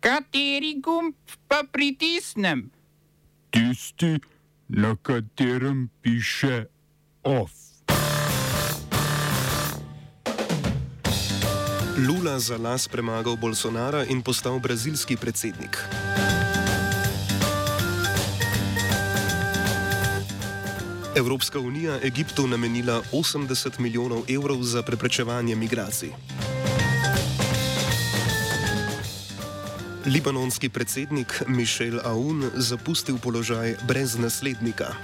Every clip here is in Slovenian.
Kateri gumb pa pritisnem? Tisti, na katerem piše OF. Lula za las premagal Bolsonara in postal brazilski predsednik. Evropska unija Egiptu namenila 80 milijonov evrov za preprečevanje migracij. Libanonski predsednik Mišel Aoun zapustil položaj brez naslednika.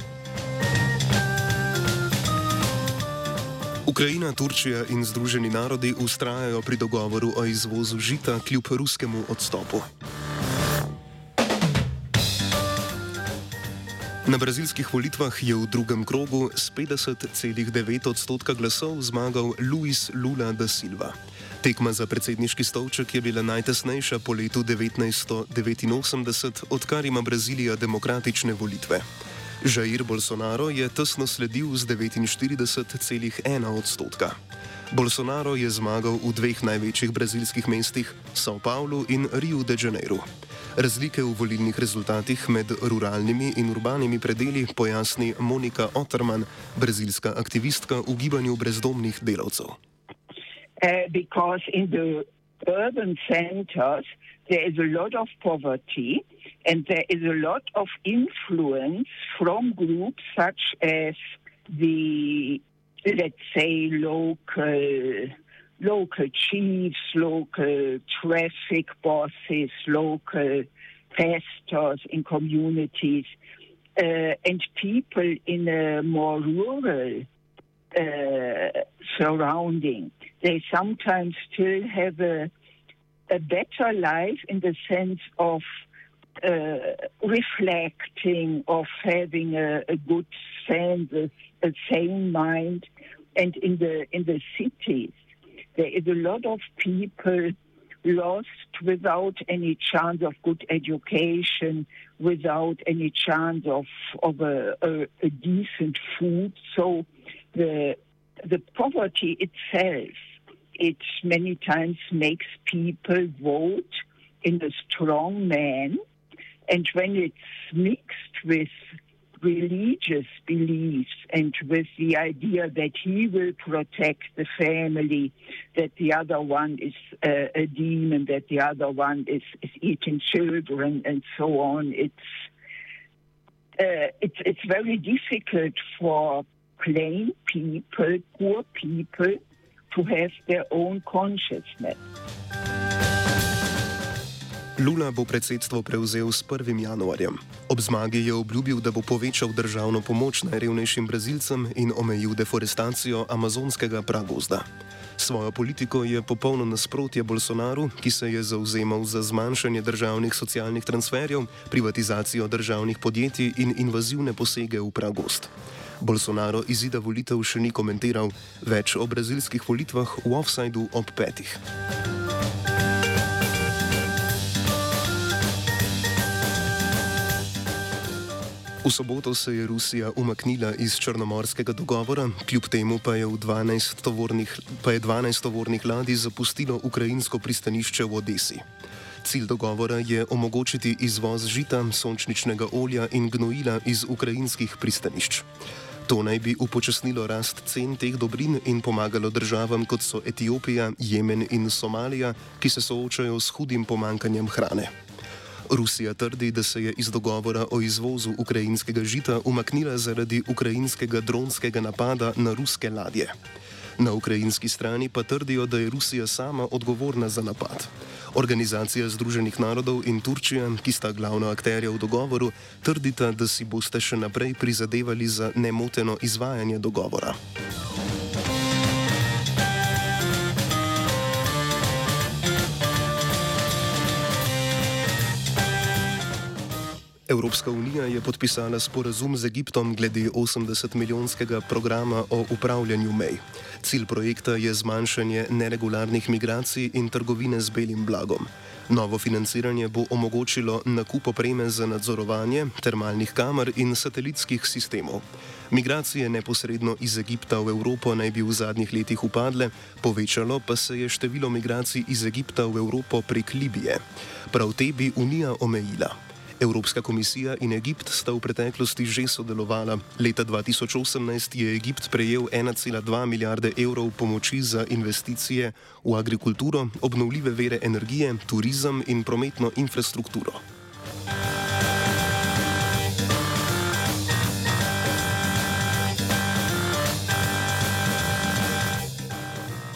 Ukrajina, Turčija in Združeni narodi ustrajajo pri dogovoru o izvozu žita kljub ruskemu odstopu. Na brazilskih volitvah je v drugem krogu s 50,9 odstotka glasov zmagal Luis Lula da Silva. Tekma za predsedniški stolček je bila najtesnejša po letu 1989, odkar ima Brazilija demokratične volitve. Jair Bolsonaro je tesno sledil z 49,1 odstotka. Bolsonaro je zmagal v dveh največjih brazilskih mestih, São Paulo in Rio de Janeiro. Razlike v volilnih rezultatih med ruralnimi in urbanimi predeli pojasni Monika Otterman, brazilska aktivistka v gibanju brezdomnih delavcev. Uh, because in the urban centers there is a lot of poverty and there is a lot of influence from groups such as the, let's say, local local chiefs, local traffic bosses, local pastors in communities, uh, and people in a more rural uh, surrounding. They sometimes still have a, a better life in the sense of uh, reflecting, of having a, a good sense, a, a sane mind, and in the in the cities there is a lot of people lost without any chance of good education, without any chance of of a, a, a decent food. So the the poverty itself, it many times makes people vote in a strong man, and when it's mixed with religious beliefs and with the idea that he will protect the family, that the other one is uh, a demon, that the other one is, is eating children, and so on. It's uh, it's it's very difficult for plain people, poor people, to have their own consciousness. Lula bo predsedstvo prevzel s 1. januarjem. Ob zmagi je obljubil, da bo povečal državno pomoč najrevnejšim brazilcem in omejil deforestacijo amazonskega pragozda. Svojo politiko je popolno nasprotje Bolsonaru, ki se je zauzemal za zmanjšanje državnih socialnih transferjev, privatizacijo državnih podjetij in invazivne posege v pragost. Bolsonaro izida volitev še ni komentiral, več o brazilskih volitvah v offsajdu ob petih. V soboto se je Rusija umaknila iz črnomorskega dogovora, kljub temu pa je, 12 tovornih, pa je 12 tovornih ladij zapustilo ukrajinsko pristanišče v Odesi. Cilj dogovora je omogočiti izvoz žita, sončničnega olja in gnojila iz ukrajinskih pristanišč. To naj bi upočasnilo rast cen teh dobrin in pomagalo državam kot so Etiopija, Jemen in Somalija, ki se soočajo s hudim pomankanjem hrane. Rusija trdi, da se je iz dogovora o izvozu ukrajinskega žita umaknila zaradi ukrajinskega dronskega napada na ruske ladje. Na ukrajinski strani pa trdijo, da je Rusija sama odgovorna za napad. Organizacija Združenih narodov in Turčija, ki sta glavna akterja v dogovoru, trdita, da si boste še naprej prizadevali za nemoteno izvajanje dogovora. Evropska unija je podpisala sporazum z Egiptom glede 80-milijonskega programa o upravljanju mej. Cilj projekta je zmanjšanje neregularnih migracij in trgovine z belim blagom. Novo financiranje bo omogočilo nakup opreme za nadzorovanje termalnih kamer in satelitskih sistemov. Migracije neposredno iz Egipta v Evropo naj bi v zadnjih letih upadle, povečalo pa se je število migracij iz Egipta v Evropo prek Libije. Prav te bi Unija omejila. Evropska komisija in Egipt sta v preteklosti že sodelovala. Leta 2018 je Egipt prejel 1,2 milijarde evrov pomoči za investicije v agrikulturo, obnovljive vere energije, turizem in prometno infrastrukturo.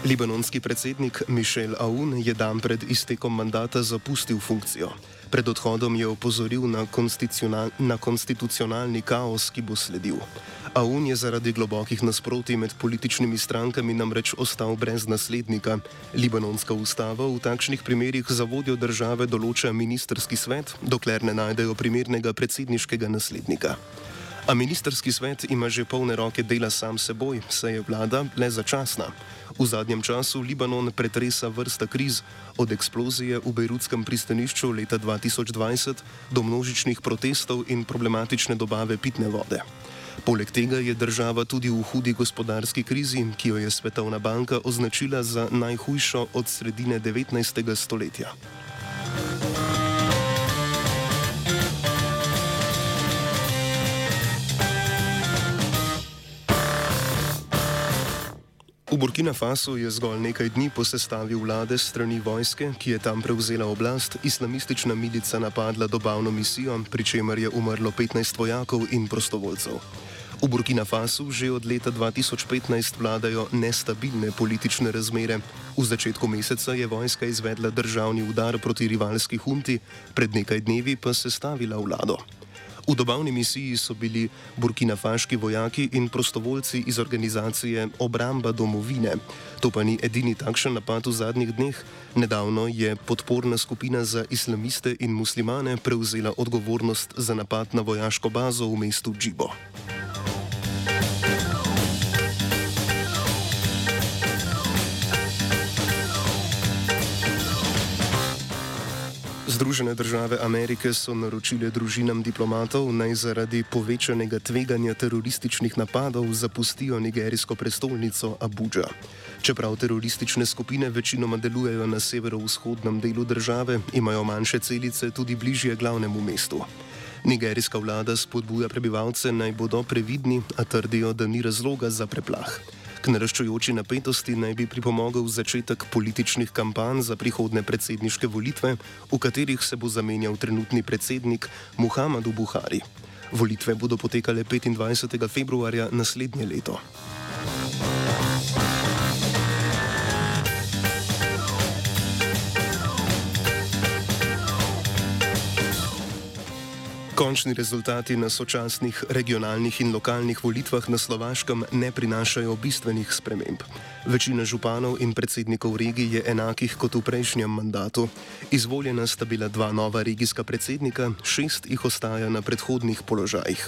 Libanonski predsednik Mišel Aoun je dan pred iztekom mandata zapustil funkcijo. Pred odhodom je opozoril na, konstitucional, na konstitucionalni kaos, ki bo sledil. Aoun je zaradi globokih nasprotij med političnimi strankami namreč ostal brez naslednika. Libanonska ustava v takšnih primerjih za vodjo države določa ministerski svet, dokler ne najdejo primernega predsedniškega naslednika. A ministerski svet ima že polne roke dela sam seboj, saj je vlada le začasna. V zadnjem času Libanon pretresa vrsta kriz, od eksplozije v Bejrutskem pristanišču leta 2020 do množičnih protestov in problematične dobave pitne vode. Poleg tega je država tudi v hudi gospodarski krizi, ki jo je Svetovna banka označila za najhujšo od sredine 19. stoletja. V Burkina Faso je zgolj nekaj dni po sestavi vlade strani vojske, ki je tam prevzela oblast, islamistična milica napadla dobavno misijo, pri čemer je umrlo 15 vojakov in prostovoljcev. V Burkina Fasu že od leta 2015 vladajo nestabilne politične razmere. V začetku meseca je vojska izvedla državni udar proti rivalski hunti, pred nekaj dnevi pa sestavila vlado. V dobavni misiji so bili burkinafaški vojaki in prostovoljci iz organizacije Obramba domovine. To pa ni edini takšen napad v zadnjih dneh. Nedavno je podporna skupina za islamiste in muslimane prevzela odgovornost za napad na vojaško bazo v mestu Džibo. Združene države Amerike so naročile družinam diplomatov naj zaradi povečanega tveganja terorističnih napadov zapustijo nigerijsko prestolnico Abuja. Čeprav teroristične skupine večinoma delujejo na severovzhodnem delu države, imajo manjše celice tudi bližje glavnemu mestu. Nigerijska vlada spodbuja prebivalce naj bodo previdni, a trdijo, da ni razloga za preplah. K naraščujoči napetosti naj bi pripomogel začetek političnih kampanj za prihodne predsedniške volitve, v katerih se bo zamenjal trenutni predsednik Muhammadu Buhari. Volitve bodo potekale 25. februarja naslednje leto. Končni rezultati na sočasnih regionalnih in lokalnih volitvah na Slovaškem ne prinašajo bistvenih sprememb. Večina županov in predsednikov regij je enakih kot v prejšnjem mandatu. Izvoljena sta bila dva nova regijska predsednika, šest jih ostaja na predhodnih položajih.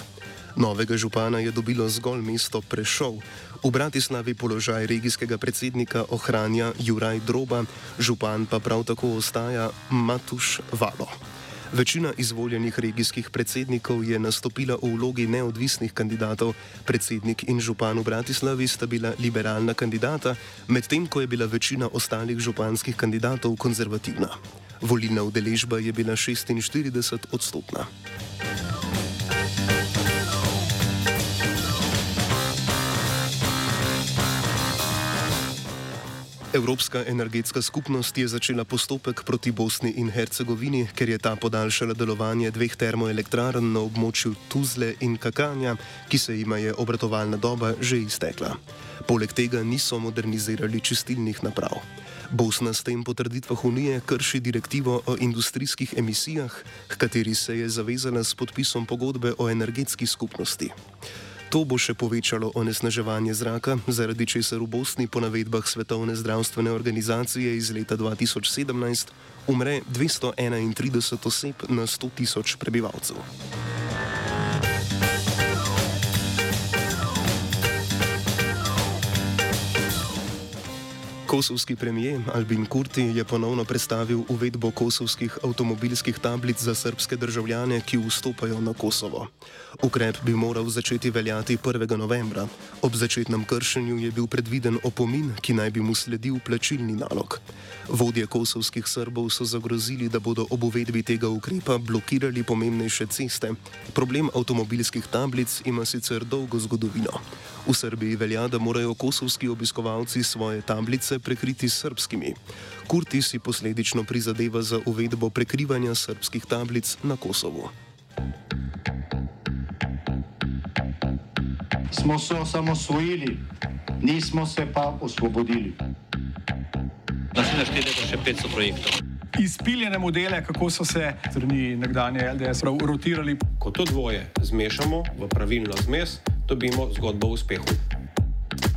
Novega župana je dobilo zgolj mesto Prešov. V Bratislavi položaj regijskega predsednika ohranja Juraj Droba, župan pa prav tako ostaja Matuš Valo. Večina izvoljenih regijskih predsednikov je nastopila v vlogi neodvisnih kandidatov. Predsednik in župan v Bratislavi sta bila liberalna kandidata, medtem ko je bila večina ostalih županskih kandidatov konzervativna. Volilna udeležba je bila 46 odstotna. Evropska energetska skupnost je začela postopek proti Bosni in Hercegovini, ker je ta podaljšala delovanje dveh termoelektrarn na območju Tuzle in Kakanja, ki se jima je obratovalna doba že iztekla. Poleg tega niso modernizirali čistilnih naprav. Bosna s tem po trditvah Unije krši direktivo o industrijskih emisijah, k kateri se je zavezala s podpisom pogodbe o energetski skupnosti. To bo še povečalo onesnaževanje zraka, zaradi česar v Bosni po navedbah Svetovne zdravstvene organizacije iz leta 2017 umre 231 oseb na 100 tisoč prebivalcev. Kosovski premijer Albin Kurti je ponovno predstavil uvedbo kosovskih avtomobilskih tablic za srpske državljane, ki vstopajo na Kosovo. Ukrep bi moral začeti veljati 1. novembra. Ob začetnem kršenju je bil predviden opomin, ki naj bi mu sledil plačilni nalog. Vodje kosovskih Srbov so zagrozili, da bodo ob uvedbi tega ukrepa blokirali pomembnejše ceste. Problem avtomobilskih tablic ima sicer dolgo zgodovino. V Srbiji velja, da morajo kosovski obiskovalci svoje tablice prekriti s srpskimi. Kurti si posledično prizadeva za uvedbo prekrivanja srpskih tablic na Kosovu. Smo se osamosvojili, nismo se pa osvobodili. Naslednje število je še 500 projektov. Izpiljene modele, kako so se strani nekdanje LDS rotirali. Ko to dvoje zmešamo v pravilno zmes, dobimo zgodbo o uspehu.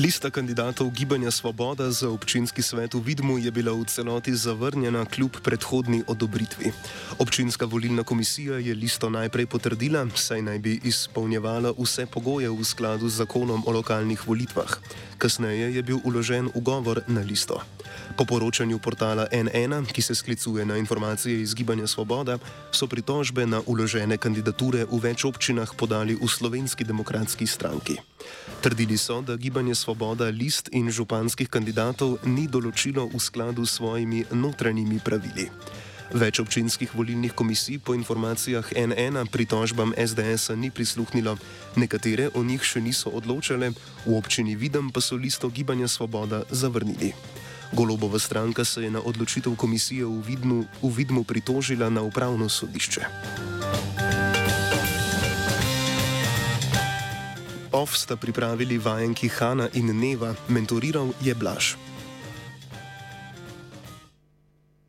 Lista kandidatov Gibanja Svoboda za občinski svet v Vidmu je bila v celoti zavrnjena kljub predhodni odobritvi. Občinska volilna komisija je listo najprej potrdila, saj naj bi izpolnjevala vse pogoje v skladu z zakonom o lokalnih volitvah. Kasneje je bil uložen ugovor na listo. Po poročanju portala N1, ki se sklicuje na informacije iz Gibanja Svoboda, so pritožbe na uložene kandidature v več občinah podali v slovenski demokratski stranki. Trdili so, da Gibanje Svoboda list in županskih kandidatov ni določilo v skladu s svojimi notranjimi pravili. Več občinskih volilnih komisij po informacijah N1 pritožbam SDS ni prisluhnilo, nekatere o njih še niso odločale, v občini Videm pa so listo Gibanja Svoboda zavrnili. Golobova stranka se je na odločitev komisije v Vidmu, v Vidmu pritožila na upravno sodišče. OF sta pripravili vajenki Hanna in Neva, mentoriral je Blaž.